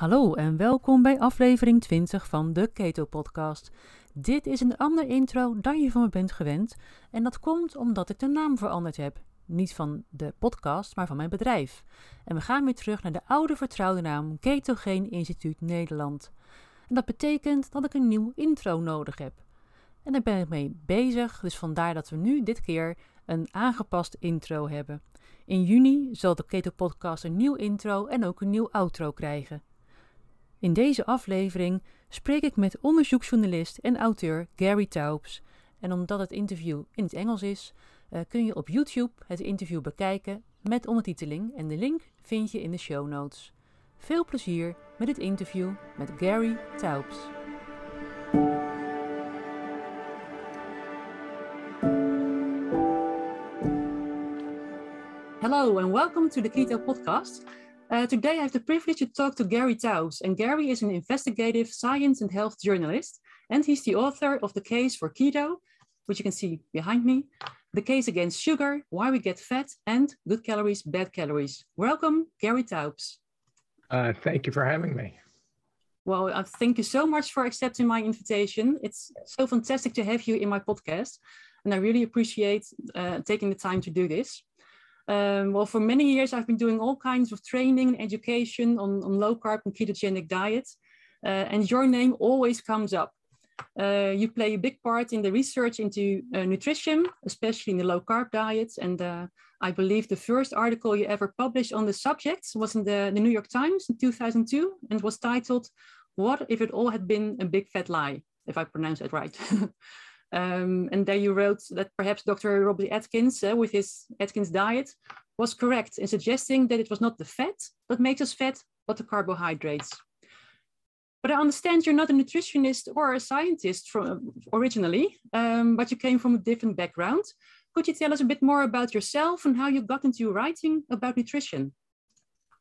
Hallo en welkom bij aflevering 20 van de Keto Podcast. Dit is een ander intro dan je van me bent gewend en dat komt omdat ik de naam veranderd heb. Niet van de podcast, maar van mijn bedrijf. En we gaan weer terug naar de oude vertrouwde naam Ketogeen Instituut Nederland. En dat betekent dat ik een nieuw intro nodig heb. En daar ben ik mee bezig, dus vandaar dat we nu dit keer een aangepast intro hebben. In juni zal de Keto Podcast een nieuw intro en ook een nieuw outro krijgen. In deze aflevering spreek ik met onderzoeksjournalist en auteur Gary Taubes. En omdat het interview in het Engels is, uh, kun je op YouTube het interview bekijken met ondertiteling en de link vind je in de show notes. Veel plezier met het interview met Gary Taubes. Hello and welcome to the Keto Podcast. Uh, today, I have the privilege to talk to Gary Taubes, and Gary is an investigative science and health journalist, and he's the author of The Case for Keto, which you can see behind me, The Case Against Sugar, Why We Get Fat, and Good Calories, Bad Calories. Welcome, Gary Taubes. Uh, thank you for having me. Well, uh, thank you so much for accepting my invitation. It's so fantastic to have you in my podcast, and I really appreciate uh, taking the time to do this. Um, well, for many years, I've been doing all kinds of training and education on, on low carb and ketogenic diets. Uh, and your name always comes up. Uh, you play a big part in the research into uh, nutrition, especially in the low carb diets. And uh, I believe the first article you ever published on the subject was in the, the New York Times in 2002 and was titled, What if it all had been a big fat lie? If I pronounce it right. Um, and there you wrote that perhaps Dr. Robbie Atkins, uh, with his Atkins diet, was correct in suggesting that it was not the fat that makes us fat, but the carbohydrates. But I understand you're not a nutritionist or a scientist from originally, um, but you came from a different background. Could you tell us a bit more about yourself and how you got into writing about nutrition?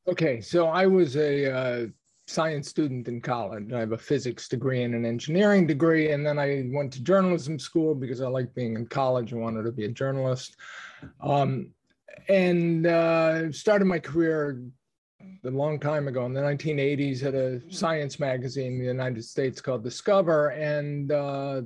Okay, so I was a uh, science student in college. I have a physics degree and an engineering degree. And then I went to journalism school because I liked being in college. I wanted to be a journalist. Um, and uh, started my career a long time ago in the 1980s at a science magazine in the United States called Discover. And uh,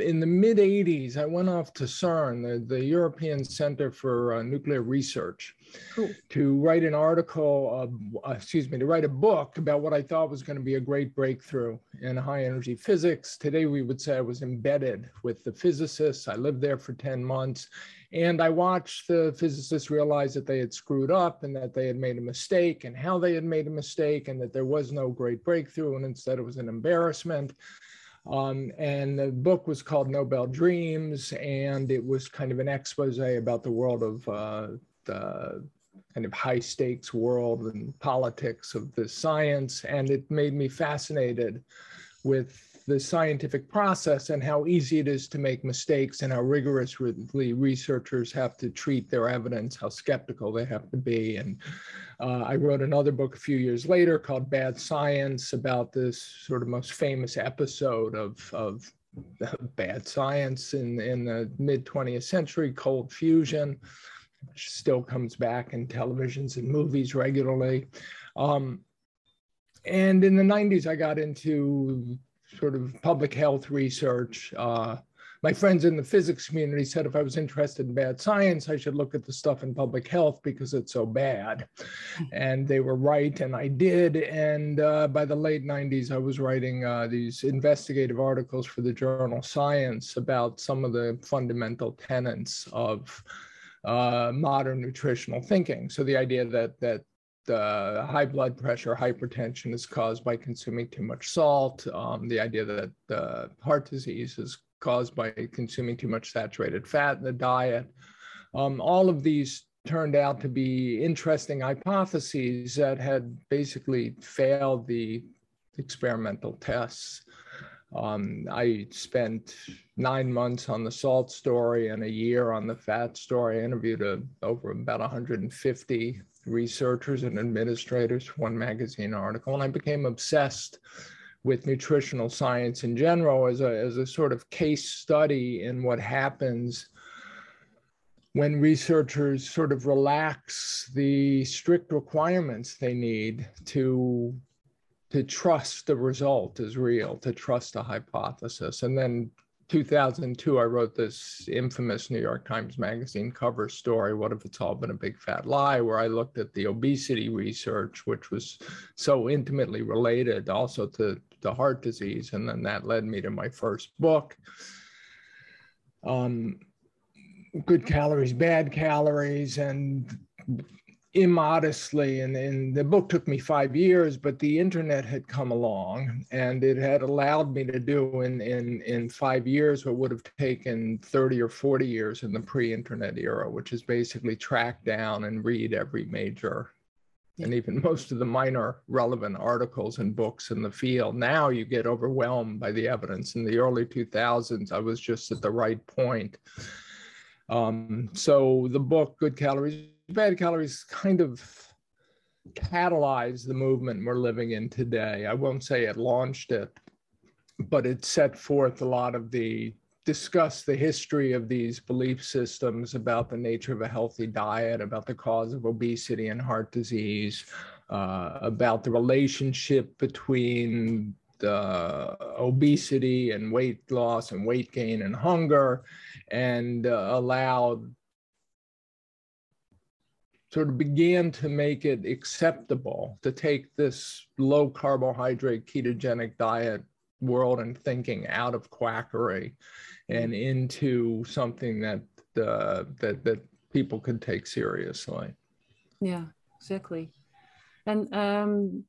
in the mid 80s, I went off to CERN, the, the European Center for uh, Nuclear Research, cool. to write an article, uh, excuse me, to write a book about what I thought was going to be a great breakthrough in high energy physics. Today, we would say I was embedded with the physicists. I lived there for 10 months. And I watched the physicists realize that they had screwed up and that they had made a mistake and how they had made a mistake and that there was no great breakthrough and instead it was an embarrassment. Um, and the book was called Nobel Dreams, and it was kind of an expose about the world of uh, the kind of high stakes world and politics of the science. And it made me fascinated with the scientific process and how easy it is to make mistakes and how rigorously researchers have to treat their evidence, how skeptical they have to be. And uh, I wrote another book a few years later called Bad Science about this sort of most famous episode of, of bad science in, in the mid 20th century, cold fusion, which still comes back in televisions and movies regularly. Um, and in the 90s, I got into sort of public health research. Uh, my friends in the physics community said if I was interested in bad science, I should look at the stuff in public health because it's so bad. And they were right, and I did. And uh, by the late 90s, I was writing uh, these investigative articles for the journal Science about some of the fundamental tenets of uh, modern nutritional thinking. So the idea that that uh, high blood pressure, hypertension is caused by consuming too much salt. Um, the idea that uh, heart disease is caused by consuming too much saturated fat in the diet. Um, all of these turned out to be interesting hypotheses that had basically failed the experimental tests. Um, I spent nine months on the salt story and a year on the fat story. I interviewed a, over about 150 researchers and administrators for one magazine article, and I became obsessed with nutritional science in general as a, as a sort of case study in what happens when researchers sort of relax the strict requirements they need to to trust the result is real, to trust a hypothesis. And then 2002, I wrote this infamous New York Times Magazine cover story, What If It's All Been a Big Fat Lie, where I looked at the obesity research, which was so intimately related also to, to heart disease. And then that led me to my first book. Um, good calories, bad calories, and immodestly and, and the book took me five years but the internet had come along and it had allowed me to do in in in five years what would have taken 30 or 40 years in the pre-internet era which is basically track down and read every major and even most of the minor relevant articles and books in the field. Now you get overwhelmed by the evidence. In the early 2000s i was just at the right point. Um, so the book good calories bad calories kind of catalyzed the movement we're living in today. I won't say it launched it, but it set forth a lot of the discuss the history of these belief systems about the nature of a healthy diet, about the cause of obesity and heart disease, uh, about the relationship between the obesity and weight loss and weight gain and hunger, and uh, allowed sort of began to make it acceptable to take this low carbohydrate ketogenic diet world and thinking out of quackery and into something that uh, that that people could take seriously. Yeah, exactly. And um,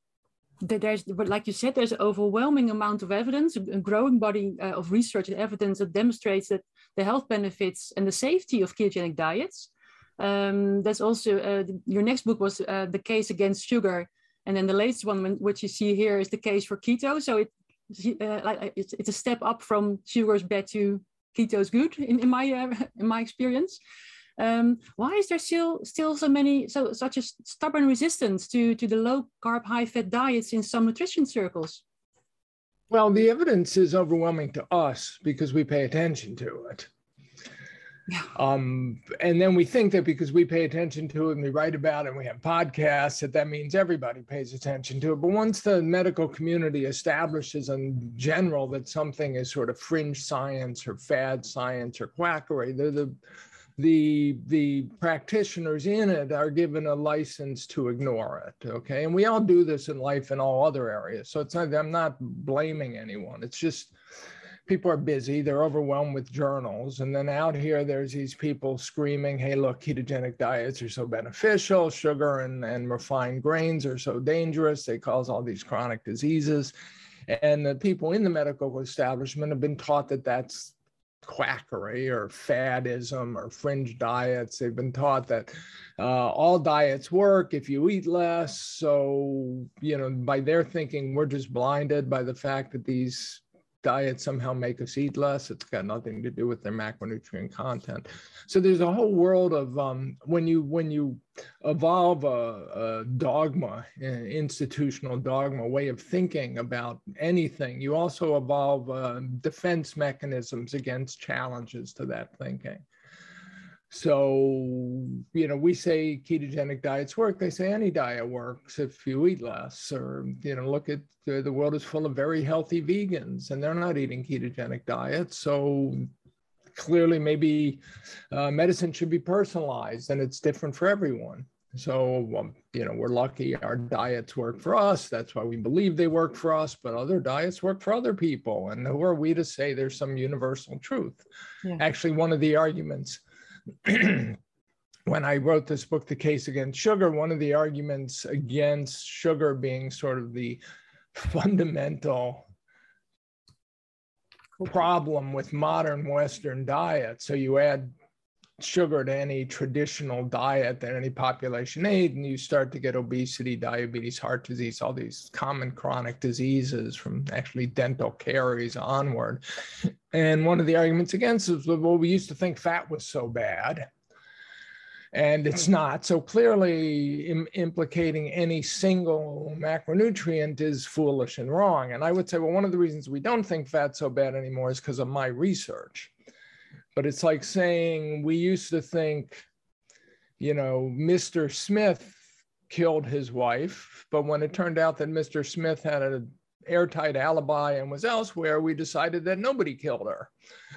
there's, but like you said, there's an overwhelming amount of evidence, a growing body uh, of research and evidence that demonstrates that the health benefits and the safety of ketogenic diets. Um, that's also uh, your next book was uh, the case against sugar, and then the latest one, which you see here, is the case for keto. So it, uh, like it's, it's a step up from sugar's bad to keto's good in, in my uh, in my experience. Um, why is there still still so many so such a stubborn resistance to to the low carb high fat diets in some nutrition circles? Well, the evidence is overwhelming to us because we pay attention to it. Um, and then we think that because we pay attention to it and we write about it and we have podcasts, that that means everybody pays attention to it. But once the medical community establishes in general that something is sort of fringe science or fad science or quackery, the, the the the practitioners in it are given a license to ignore it okay? And we all do this in life in all other areas. So it's not i'm not blaming anyone. It's just people are busy, they're overwhelmed with journals. And then out here, there's these people screaming, hey, look, ketogenic diets are so beneficial, sugar and, and refined grains are so dangerous, they cause all these chronic diseases. And the people in the medical establishment have been taught that that's quackery or fadism or fringe diets. They've been taught that uh, all diets work if you eat less. So, you know, by their thinking, we're just blinded by the fact that these diet somehow make us eat less. It's got nothing to do with their macronutrient content. So there's a whole world of um, when you when you evolve a, a dogma, an institutional dogma, way of thinking about anything, you also evolve uh, defense mechanisms against challenges to that thinking. So, you know, we say ketogenic diets work. They say any diet works if you eat less. Or, you know, look at the, the world is full of very healthy vegans and they're not eating ketogenic diets. So, clearly, maybe uh, medicine should be personalized and it's different for everyone. So, um, you know, we're lucky our diets work for us. That's why we believe they work for us, but other diets work for other people. And who are we to say there's some universal truth? Yeah. Actually, one of the arguments when I wrote this book, The Case Against Sugar, one of the arguments against sugar being sort of the fundamental problem with modern Western diet. So you add sugar to any traditional diet that any population ate, and you start to get obesity, diabetes, heart disease, all these common chronic diseases from actually dental caries onward. And one of the arguments against is well, we used to think fat was so bad. And it's not. So clearly, Im- implicating any single macronutrient is foolish and wrong. And I would say, well, one of the reasons we don't think fat's so bad anymore is because of my research but it's like saying we used to think, you know, Mr. Smith killed his wife. But when it turned out that Mr. Smith had an airtight alibi and was elsewhere, we decided that nobody killed her.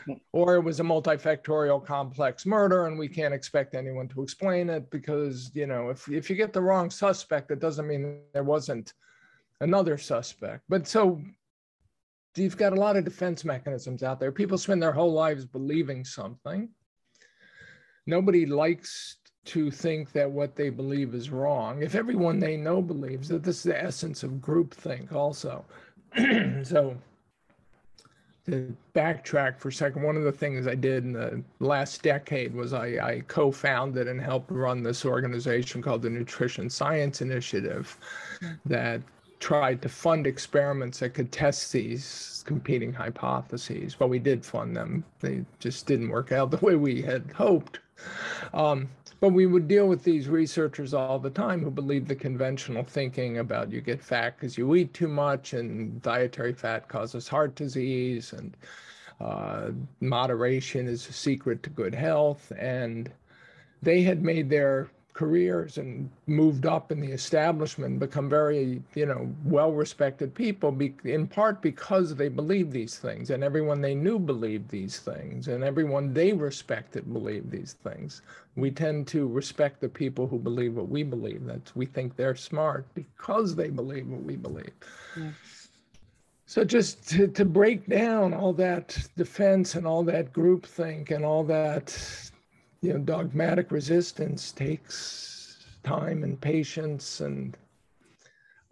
Hmm. Or it was a multifactorial complex murder, and we can't expect anyone to explain it because, you know, if, if you get the wrong suspect, it doesn't mean there wasn't another suspect. But so you've got a lot of defense mechanisms out there. People spend their whole lives believing something. Nobody likes to think that what they believe is wrong. If everyone they know believes that this is the essence of groupthink, also. so, to backtrack for a second, one of the things I did in the last decade was I, I co founded and helped run this organization called the Nutrition Science Initiative that tried to fund experiments that could test these competing hypotheses. But we did fund them, they just didn't work out the way we had hoped. Um, but we would deal with these researchers all the time who believe the conventional thinking about you get fat because you eat too much and dietary fat causes heart disease and uh, moderation is a secret to good health. And they had made their careers and moved up in the establishment, become very, you know, well-respected people, be, in part because they believed these things, and everyone they knew believed these things, and everyone they respected believed these things. We tend to respect the people who believe what we believe. That we think they're smart because they believe what we believe. Yeah. So just to, to break down all that defense and all that groupthink and all that you know, dogmatic resistance takes time and patience and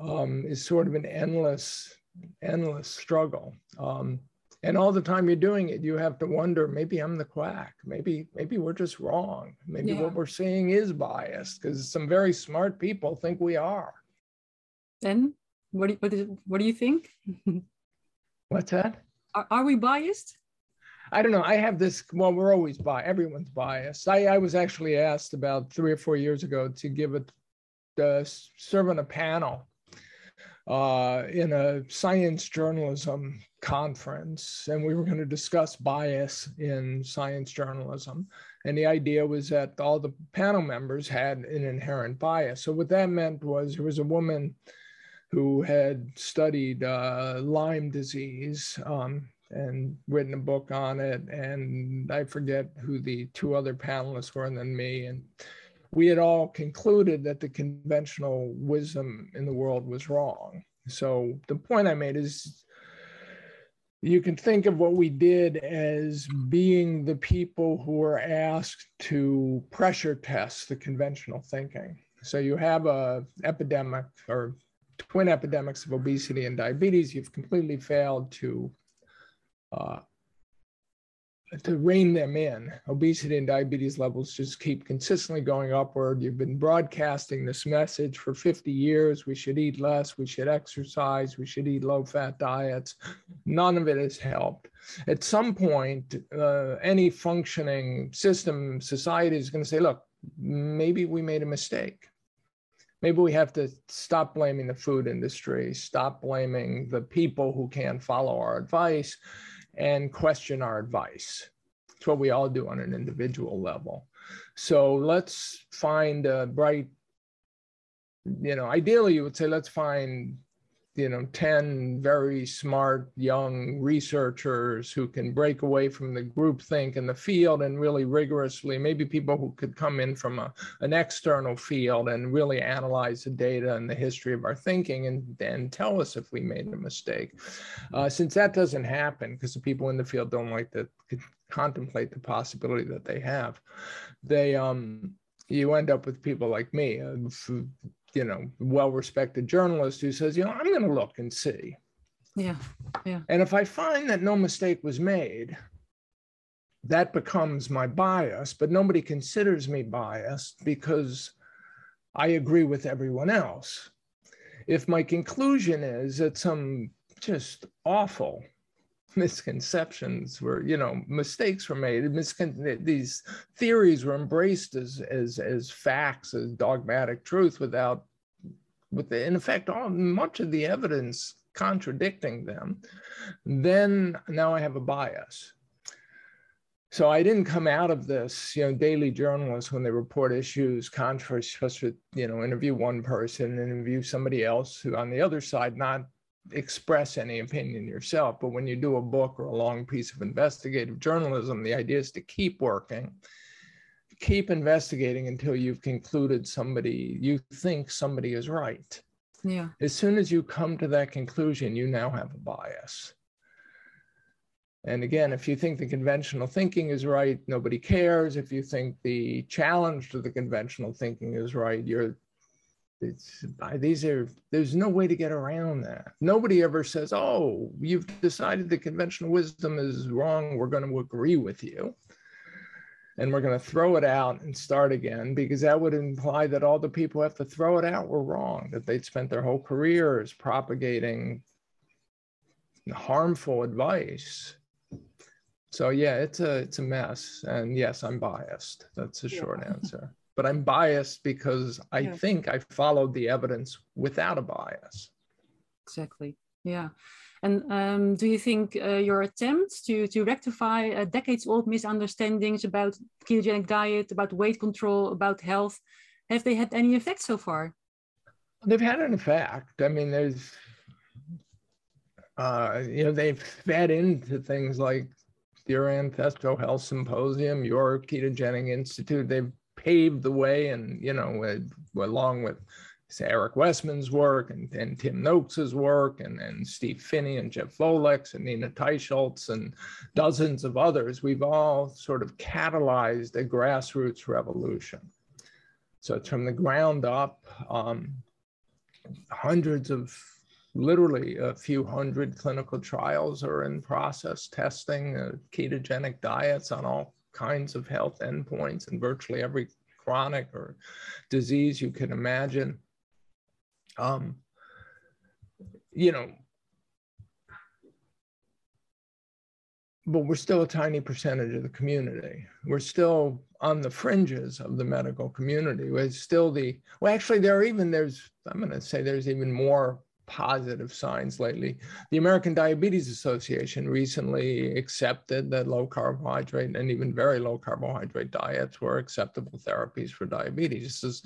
um, is sort of an endless, endless struggle. Um, and all the time you're doing it, you have to wonder, maybe I'm the quack. Maybe, maybe we're just wrong. Maybe yeah. what we're seeing is biased because some very smart people think we are. Then what do you, what, is, what do you think? What's that? Are, are we biased? I don't know. I have this. Well, we're always biased. Everyone's biased. I, I was actually asked about three or four years ago to give it, uh, serve on a panel uh, in a science journalism conference, and we were going to discuss bias in science journalism. And the idea was that all the panel members had an inherent bias. So what that meant was there was a woman who had studied uh, Lyme disease. Um, and written a book on it. And I forget who the two other panelists were, and then me. And we had all concluded that the conventional wisdom in the world was wrong. So the point I made is you can think of what we did as being the people who were asked to pressure test the conventional thinking. So you have a epidemic or twin epidemics of obesity and diabetes. You've completely failed to uh, to rein them in. Obesity and diabetes levels just keep consistently going upward. You've been broadcasting this message for 50 years. We should eat less. We should exercise. We should eat low fat diets. None of it has helped. At some point, uh, any functioning system, society is going to say, look, maybe we made a mistake. Maybe we have to stop blaming the food industry, stop blaming the people who can't follow our advice and question our advice. It's what we all do on an individual level. So let's find a bright, you know, ideally you would say, let's find you know 10 very smart young researchers who can break away from the group think in the field and really rigorously maybe people who could come in from a, an external field and really analyze the data and the history of our thinking and then tell us if we made a mistake. Uh, since that doesn't happen because the people in the field don't like to contemplate the possibility that they have they um you end up with people like me uh, you know, well-respected journalist who says, you know, I'm going to look and see. Yeah, yeah. And if I find that no mistake was made, that becomes my bias, but nobody considers me biased because I agree with everyone else. If my conclusion is that some just awful misconceptions were, you know, mistakes were made. Miscon- these theories were embraced as as as facts, as dogmatic truth, without, with the, in effect, all much of the evidence contradicting them. Then now I have a bias. so I didn't come out of this, you know, daily journalists when they report issues, controversy, you know, interview one person, and interview somebody else who on the other side, not express any opinion yourself. But when you do a book or a long piece of investigative journalism, the idea is to keep working, keep investigating until you've concluded somebody, you think somebody is right. Yeah. As soon as you come to that conclusion, you now have a bias. And again, if you think the conventional thinking is right, nobody cares. If you think the challenge to the conventional thinking is right, you're it's these are there's no way to get around that. Nobody ever says, "Oh, you've decided the conventional wisdom is wrong. We're going to agree with you." And we're going to throw it out and start again because that would imply that all the people who have to throw it out were wrong, that they'd spent their whole careers propagating harmful advice so yeah, it's a it's a mess, and yes, I'm biased. That's a yeah. short answer. But I'm biased because I yeah. think I followed the evidence without a bias. Exactly. Yeah. And um, do you think uh, your attempts to to rectify uh, decades-old misunderstandings about ketogenic diet, about weight control, about health, have they had any effect so far? They've had an effect. I mean, there's, uh, you know, they've fed into things like your Ancestral Health Symposium, your Ketogenic Institute, they've paved the way and, you know, with, along with Eric Westman's work and, and Tim Noakes's work and, and Steve Phinney and Jeff Volek and Nina Teicholz and dozens of others, we've all sort of catalyzed a grassroots revolution. So it's from the ground up, um, hundreds of literally a few hundred clinical trials are in process testing uh, ketogenic diets on all kinds of health endpoints and virtually every chronic or disease you can imagine. Um, you know, but we're still a tiny percentage of the community. We're still on the fringes of the medical community. We're still the, well, actually, there are even, there's, I'm going to say there's even more positive signs lately. The American Diabetes Association recently accepted that low carbohydrate and even very low carbohydrate diets were acceptable therapies for diabetes. This is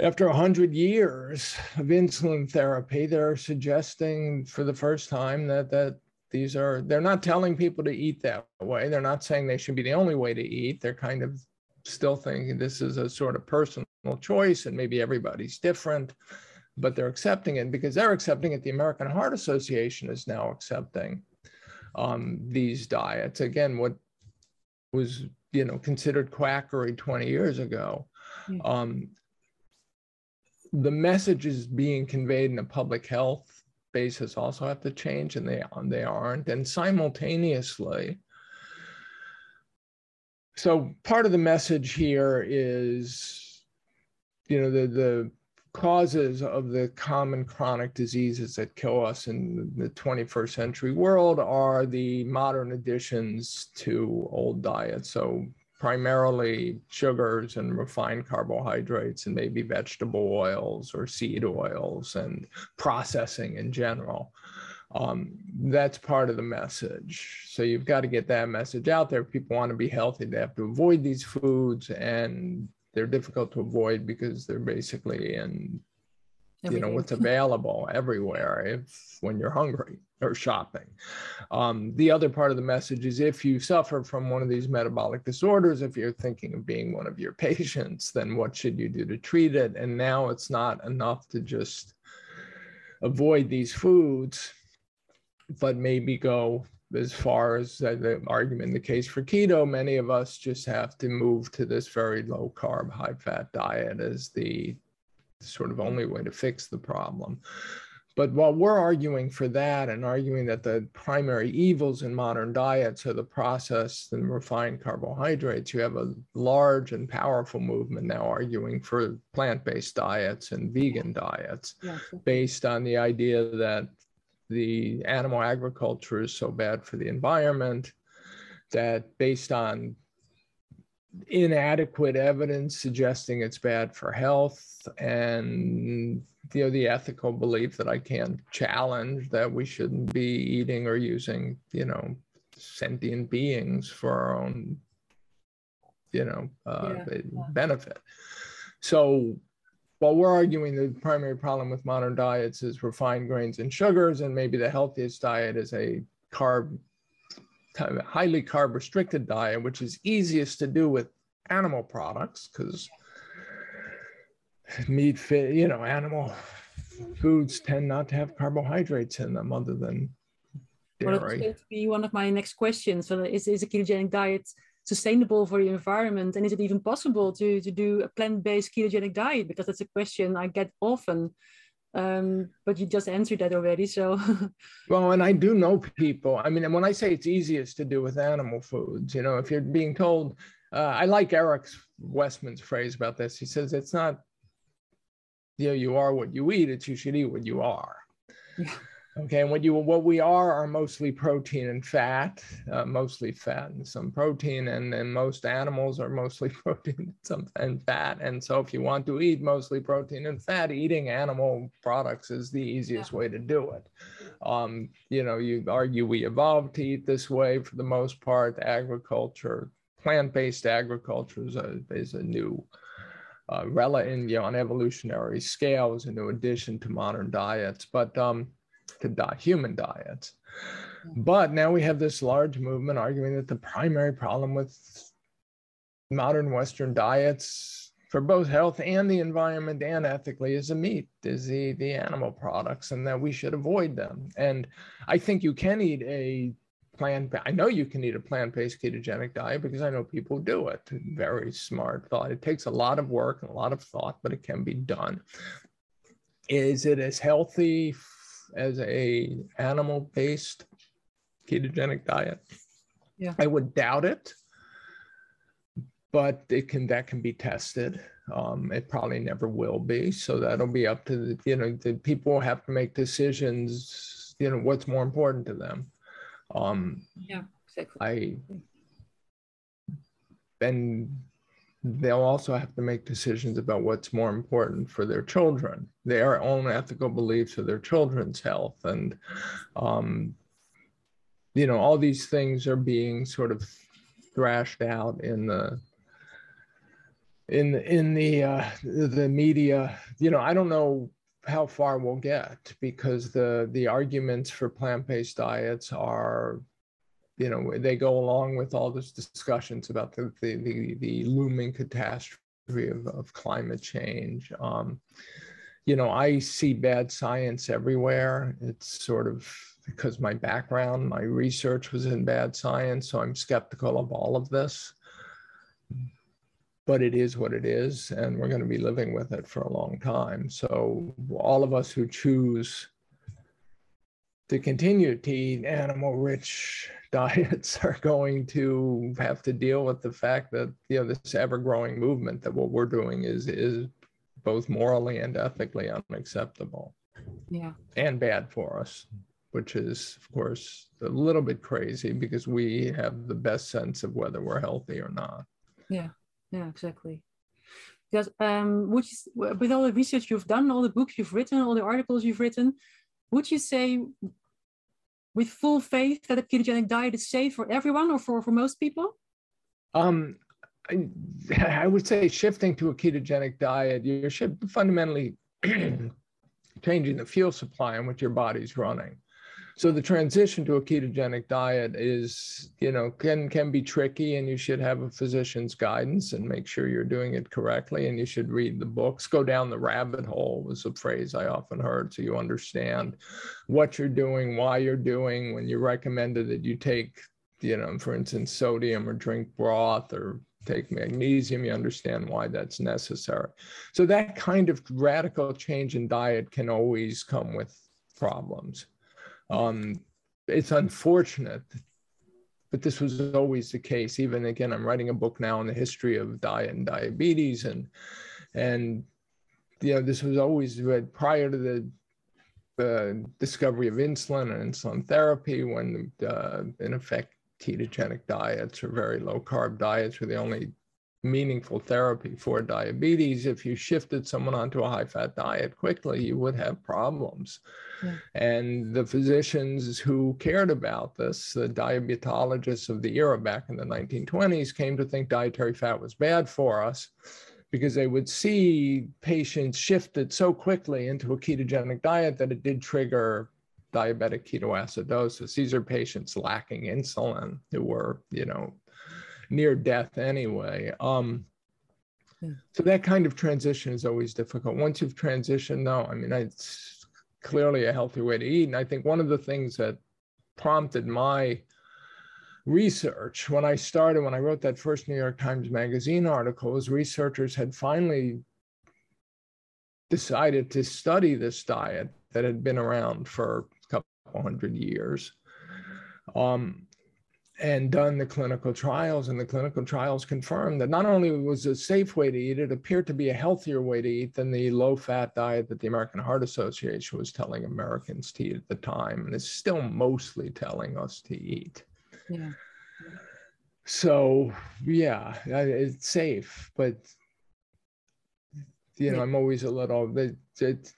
after 100 years of insulin therapy, they're suggesting for the first time that that these are they're not telling people to eat that way. They're not saying they should be the only way to eat. They're kind of still thinking this is a sort of personal choice and maybe everybody's different but they're accepting it because they're accepting it. The American Heart Association is now accepting um, these diets. Again, what was you know considered quackery 20 years ago. Um, the messages being conveyed in a public health basis also have to change, and they they aren't. And simultaneously, so part of the message here is, you know, the the causes of the common chronic diseases that kill us in the 21st century world are the modern additions to old diets. So primarily sugars and refined carbohydrates and maybe vegetable oils or seed oils and processing in general. Um, that's part of the message. So you've got to get that message out there. People want to be healthy, they have to avoid these foods and they're difficult to avoid because they're basically in you know what's available everywhere if when you're hungry or shopping. Um, the other part of the message is if you suffer from one of these metabolic disorders if you're thinking of being one of your patients then what should you do to treat it? And now it's not enough to just avoid these foods but maybe go as far as the argument, the case for keto, many of us just have to move to this very low carb, high fat diet as the sort of only way to fix the problem. But while we're arguing for that and arguing that the primary evils in modern diets are the processed and refined carbohydrates, you have a large and powerful movement now arguing for plant based diets and vegan diets based on the idea that the animal agriculture is so bad for the environment that based on inadequate evidence suggesting it's bad for health and you know the ethical belief that I can't challenge that we shouldn't be eating or using you know sentient beings for our own, you know, uh, yeah. benefit. So while we're arguing the primary problem with modern diets is refined grains and sugars, and maybe the healthiest diet is a carb, highly carb restricted diet, which is easiest to do with animal products because meat, fit, you know, animal foods tend not to have carbohydrates in them other than dairy. Well, it's going to be one of my next questions. So, is, is a ketogenic diet sustainable for the environment? And is it even possible to, to do a plant based ketogenic diet? Because that's a question I get often. Um, but you just answered that already. So, well, and I do know people. I mean, and when I say it's easiest to do with animal foods, you know, if you're being told, uh, I like Eric Westman's phrase about this. He says it's not you know, you are what you eat. It's you should eat what you are. Yeah. Okay, and what you what we are are mostly protein and fat, uh, mostly fat and some protein, and then most animals are mostly protein and some and fat. And so, if you want to eat mostly protein and fat, eating animal products is the easiest yeah. way to do it. Um, you know, you argue we evolved to eat this way for the most part. Agriculture, plant-based agriculture is a is a new uh, rel- you know, on evolutionary scales in addition to modern diets, but um, to human diets. Mm-hmm. But now we have this large movement arguing that the primary problem with modern Western diets for both health and the environment and ethically is the meat, is the, the animal products, and that we should avoid them. And I think you can eat a plant i know you can eat a plant-based ketogenic diet because i know people do it very smart thought it takes a lot of work and a lot of thought but it can be done is it as healthy as a animal-based ketogenic diet. Yeah. I would doubt it but it can that can be tested. Um, it probably never will be. So that'll be up to the you know the people have to make decisions you know what's more important to them. Um, yeah, exactly. I and they'll also have to make decisions about what's more important for their children, their own ethical beliefs of their children's health, and um, you know all these things are being sort of thrashed out in the in the in the uh, the media. You know, I don't know how far we'll get because the the arguments for plant-based diets are you know they go along with all these discussions about the the the, the looming catastrophe of, of climate change. Um, you know i see bad science everywhere. It's sort of because my background my research was in bad science so i'm skeptical of all of this. But it is what it is, and we're going to be living with it for a long time. So, all of us who choose to continue to eat animal rich diets are going to have to deal with the fact that you know this ever growing movement that what we're doing is is both morally and ethically unacceptable. Yeah. And bad for us which is of course a little bit crazy because we have the best sense of whether we're healthy or not. Yeah. Yeah exactly. Because um would you, with all the research you've done all the books you've written all the articles you've written would you say with full faith that a ketogenic diet is safe for everyone or for, for most people? Um I, I would say shifting to a ketogenic diet you're fundamentally changing the fuel supply in which your body's running so the transition to a ketogenic diet is, you know, can can be tricky, and you should have a physician's guidance and make sure you're doing it correctly. And you should read the books. Go down the rabbit hole was a phrase I often heard, so you understand what you're doing, why you're doing. When you recommended that you take, you know, for instance, sodium or drink broth or take magnesium, you understand why that's necessary. So that kind of radical change in diet can always come with problems. Um, it's unfortunate, but this was always the case. Even again, I'm writing a book now on the history of diet and diabetes, and and you know this was always read prior to the the discovery of insulin and insulin therapy, when uh, in effect ketogenic diets or very low carb diets were the only meaningful therapy for diabetes. If you shifted someone onto a high fat diet quickly, you would have problems. Yeah. And the physicians who cared about this, the diabetologists of the era back in the 1920s, came to think dietary fat was bad for us because they would see patients shifted so quickly into a ketogenic diet that it did trigger diabetic ketoacidosis. These are patients lacking insulin who were, you know, near death anyway. Um. So that kind of transition is always difficult. Once you've transitioned, no, I mean, it's clearly a healthy way to eat. And I think one of the things that prompted my research when I started, when I wrote that first New York Times Magazine article, was researchers had finally decided to study this diet that had been around for a couple hundred years. Um, and done the clinical trials and the clinical trials confirmed that not only was it a safe way to eat it appeared to be a healthier way to eat than the low fat diet that the american heart association was telling americans to eat at the time and is still mostly telling us to eat. Yeah. So yeah it's safe but you know i'm always a little it, it,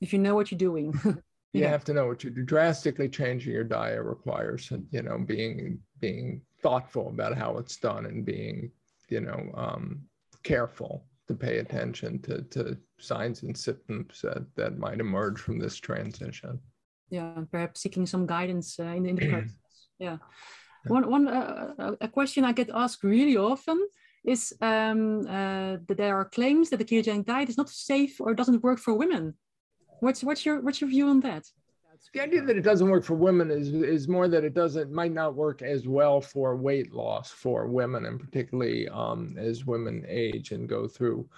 if you know what you're doing you yeah. have to know what you're drastically changing your diet requires you know being being thoughtful about how it's done and being you know um, careful to pay attention to, to signs and symptoms that, that might emerge from this transition. Yeah perhaps seeking some guidance uh, in, in the process. Yeah. One one uh, a question i get asked really often is um, uh, that there are claims that the ketogenic diet is not safe or doesn't work for women What's what's your what's your view on that? The idea that it doesn't work for women is is more that it doesn't might not work as well for weight loss for women, and particularly um, as women age and go through,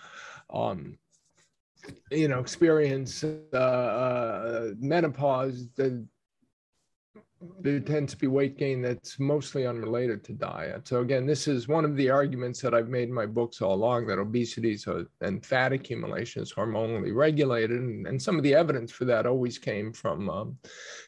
um, you know, experience uh, uh, menopause. The there tends to be weight gain that's mostly unrelated to diet. So again, this is one of the arguments that I've made in my books all along that obesity and fat accumulation is hormonally regulated, and, and some of the evidence for that always came from, um,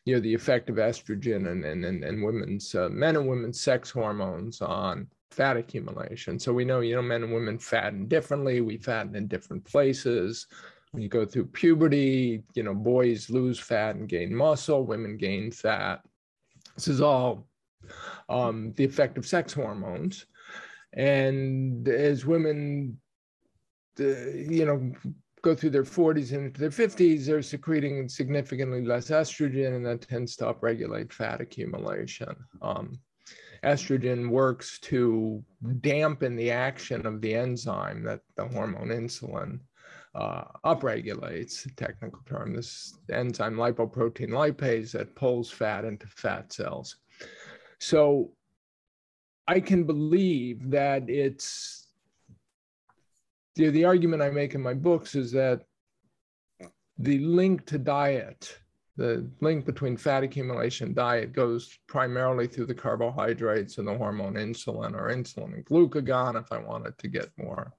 you know, the effect of estrogen and and and, and women's uh, men and women's sex hormones on fat accumulation. So we know, you know, men and women fatten differently. We fatten in different places. When you go through puberty, you know, boys lose fat and gain muscle, women gain fat this is all um, the effect of sex hormones. And as women, uh, you know, go through their 40s and into their 50s, they're secreting significantly less estrogen, and that tends to upregulate fat accumulation. Um, estrogen works to dampen the action of the enzyme that the hormone insulin uh, upregulates, the technical term, this enzyme lipoprotein lipase that pulls fat into fat cells. So I can believe that it's the, the argument I make in my books is that the link to diet, the link between fat accumulation diet goes primarily through the carbohydrates and the hormone insulin or insulin and glucagon, if I wanted to get more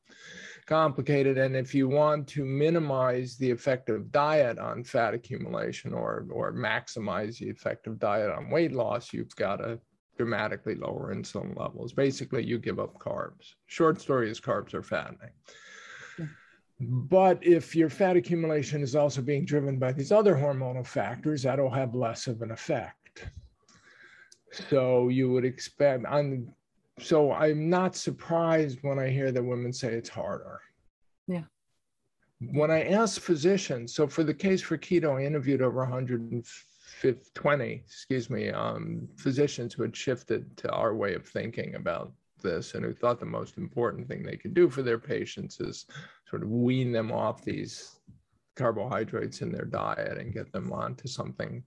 complicated. And if you want to minimize the effect of diet on fat accumulation or, or maximize the effect of diet on weight loss, you've got to dramatically lower insulin levels. Basically, you give up carbs. Short story is carbs are fattening. But if your fat accumulation is also being driven by these other hormonal factors, that'll have less of an effect. So you would expect on so I'm not surprised when I hear that women say it's harder. Yeah. When I ask physicians, so for the case for keto, I interviewed over 120, excuse me, um, physicians who had shifted to our way of thinking about this and who thought the most important thing they could do for their patients is sort of wean them off these carbohydrates in their diet and get them onto something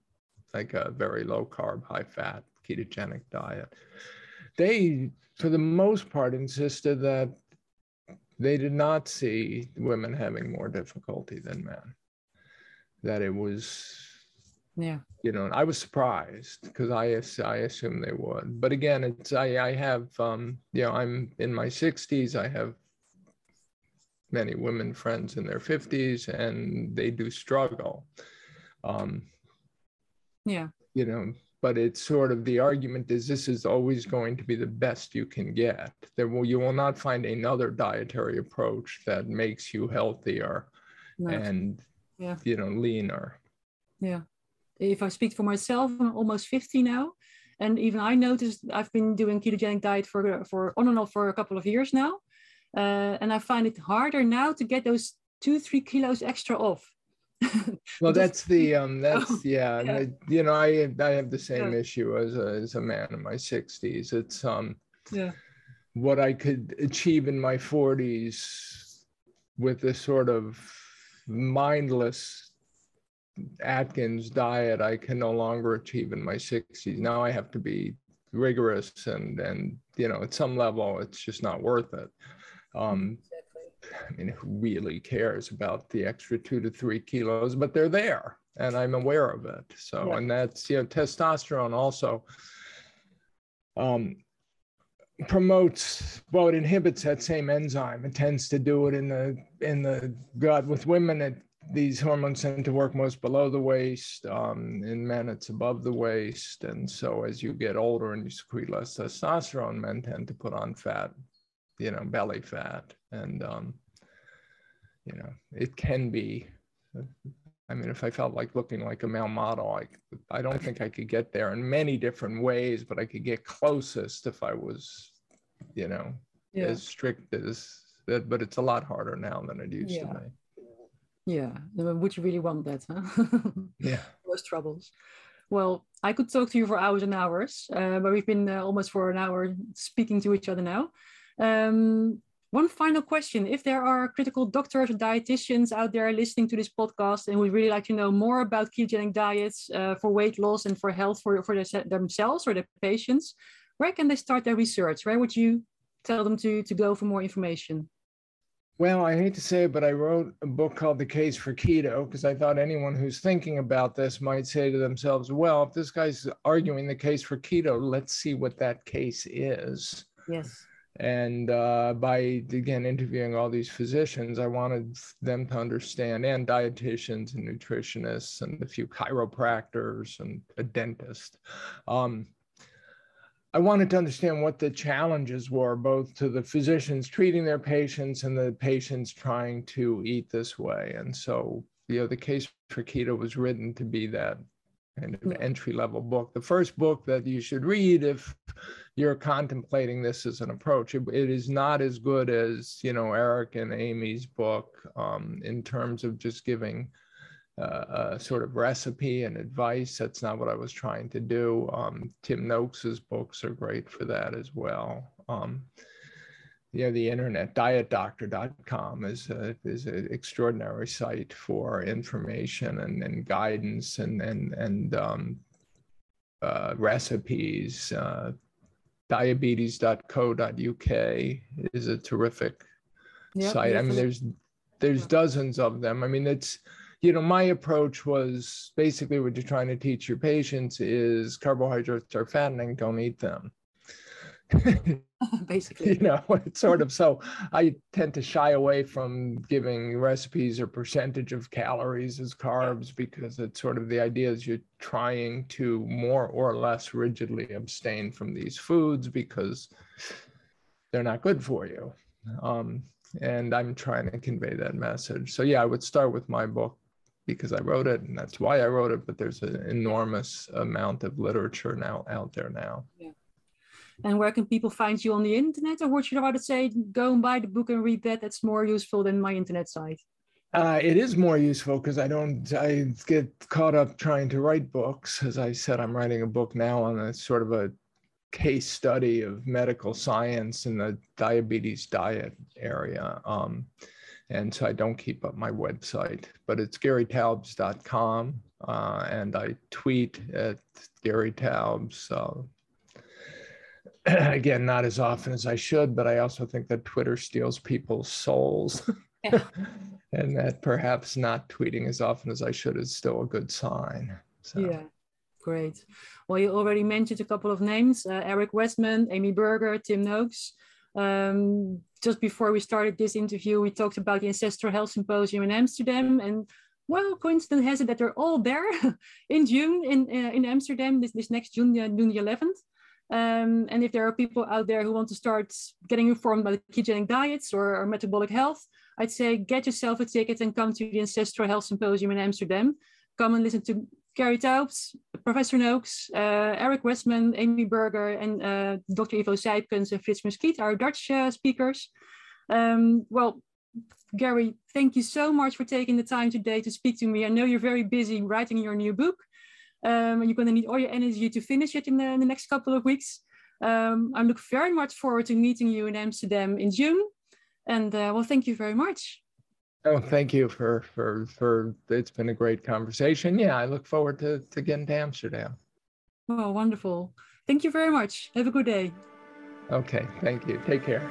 like a very low carb, high fat ketogenic diet they, for the most part, insisted that they did not see women having more difficulty than men. That it was, yeah, you know, I was surprised because I I assumed they would. But again, it's I I have um you know I'm in my 60s. I have many women friends in their 50s, and they do struggle. Um, yeah, you know, but it's sort of the argument is this is always going to be the best you can get. There will you will not find another dietary approach that makes you healthier no. and yeah. you know leaner. Yeah. If I speak for myself, I'm almost 50 now. And even I noticed I've been doing ketogenic diet for, for on and off for a couple of years now. Uh, and I find it harder now to get those two, three kilos extra off. well, that's the um, that's oh, yeah, yeah. you know, I I have the same yeah. issue as a, as a man in my sixties. It's um, yeah, what I could achieve in my forties with this sort of mindless Atkins diet, I can no longer achieve in my sixties. Now I have to be rigorous and and you know at some level it's just not worth it. Um, I mean, who really cares about the extra two to three kilos? But they're there, and I'm aware of it. So, yeah. and that's you know, testosterone also um, promotes. Well, it inhibits that same enzyme. It tends to do it in the in the gut. With women, it, these hormones tend to work most below the waist. Um, in men, it's above the waist. And so, as you get older and you secrete less testosterone, men tend to put on fat you know, belly fat. And, um, you know, it can be, I mean, if I felt like looking like a male model, I, I don't think I could get there in many different ways, but I could get closest if I was, you know, yeah. as strict as that. But it's a lot harder now than it used yeah. to be. Yeah. Would you really want that? Huh? yeah. Those troubles. Well, I could talk to you for hours and hours, uh, but we've been uh, almost for an hour speaking to each other now. Um, one final question. If there are critical doctors or dietitians out there listening to this podcast and would really like to know more about ketogenic diets uh, for weight loss and for health for, for themselves or their patients, where can they start their research? Where would you tell them to, to go for more information? Well, I hate to say it, but I wrote a book called The Case for Keto because I thought anyone who's thinking about this might say to themselves, well, if this guy's arguing the case for keto, let's see what that case is. Yes and uh, by again interviewing all these physicians i wanted them to understand and dietitians and nutritionists and a few chiropractors and a dentist um, i wanted to understand what the challenges were both to the physicians treating their patients and the patients trying to eat this way and so you know the case for keto was written to be that kind of entry level book. The first book that you should read if you're contemplating this as an approach. it, it is not as good as you know Eric and Amy's book um, in terms of just giving uh, a sort of recipe and advice. That's not what I was trying to do. Um, Tim Noakes's books are great for that as well. Um, you know, the internet, dietdoctor.com is a, is an extraordinary site for information and, and guidance and, and, and um, uh, recipes. Uh, diabetes.co.uk is a terrific yep, site. I mean, there's there's dozens of them. I mean, it's you know, my approach was basically what you're trying to teach your patients is carbohydrates are fattening, don't eat them. basically. You know it's sort of so i tend to shy away from giving recipes or percentage of calories as carbs because it's sort of the idea is you're trying to more or less rigidly abstain from these foods because they're not good for you. Um, and i'm trying to convey that message. So yeah i would start with my book because i wrote it and that's why i wrote it but there's an enormous amount of literature now out there now yeah and where can people find you on the internet? Or would you rather say go and buy the book and read that? That's more useful than my internet site. Uh, it is more useful because I don't, I get caught up trying to write books. As I said, I'm writing a book now on a sort of a case study of medical science in the diabetes diet area. Um, and so I don't keep up my website, but it's garytaubes.com. Uh, and I tweet at Gary Taubes. Uh, again, not as often as I should, but I also think that Twitter steals people's souls. Yeah. and that perhaps not tweeting as often as I should is still a good sign. So. Yeah, great. Well, you already mentioned a couple of names uh, Eric Westman, Amy Berger, Tim Noakes. Um, just before we started this interview, we talked about the Ancestral Health Symposium in Amsterdam. And well, coincidence has it that they're all there in June in uh, in Amsterdam this, this next June, uh, June the 11th. Um, and if there are people out there who want to start getting informed about ketogenic diets or, or, metabolic health, I'd say get yourself a ticket and come to the Ancestral Health Symposium in Amsterdam. Come and listen to Gary Taubes, Professor Noakes, uh, Eric Westman, Amy Berger, and uh, Dr. Ivo Sijpkens and Frits Muskiet, our Dutch uh, speakers. Um, well, Gary, thank you so much for taking the time today to speak to me. I know you're very busy writing your new book. Um, and you're going to need all your energy to finish it in the, in the next couple of weeks. Um, I look very much forward to meeting you in Amsterdam in June. And uh, well, thank you very much. Oh, thank you for for for. It's been a great conversation. Yeah, I look forward to to getting to Amsterdam. Oh, wonderful! Thank you very much. Have a good day. Okay, thank you. Take care.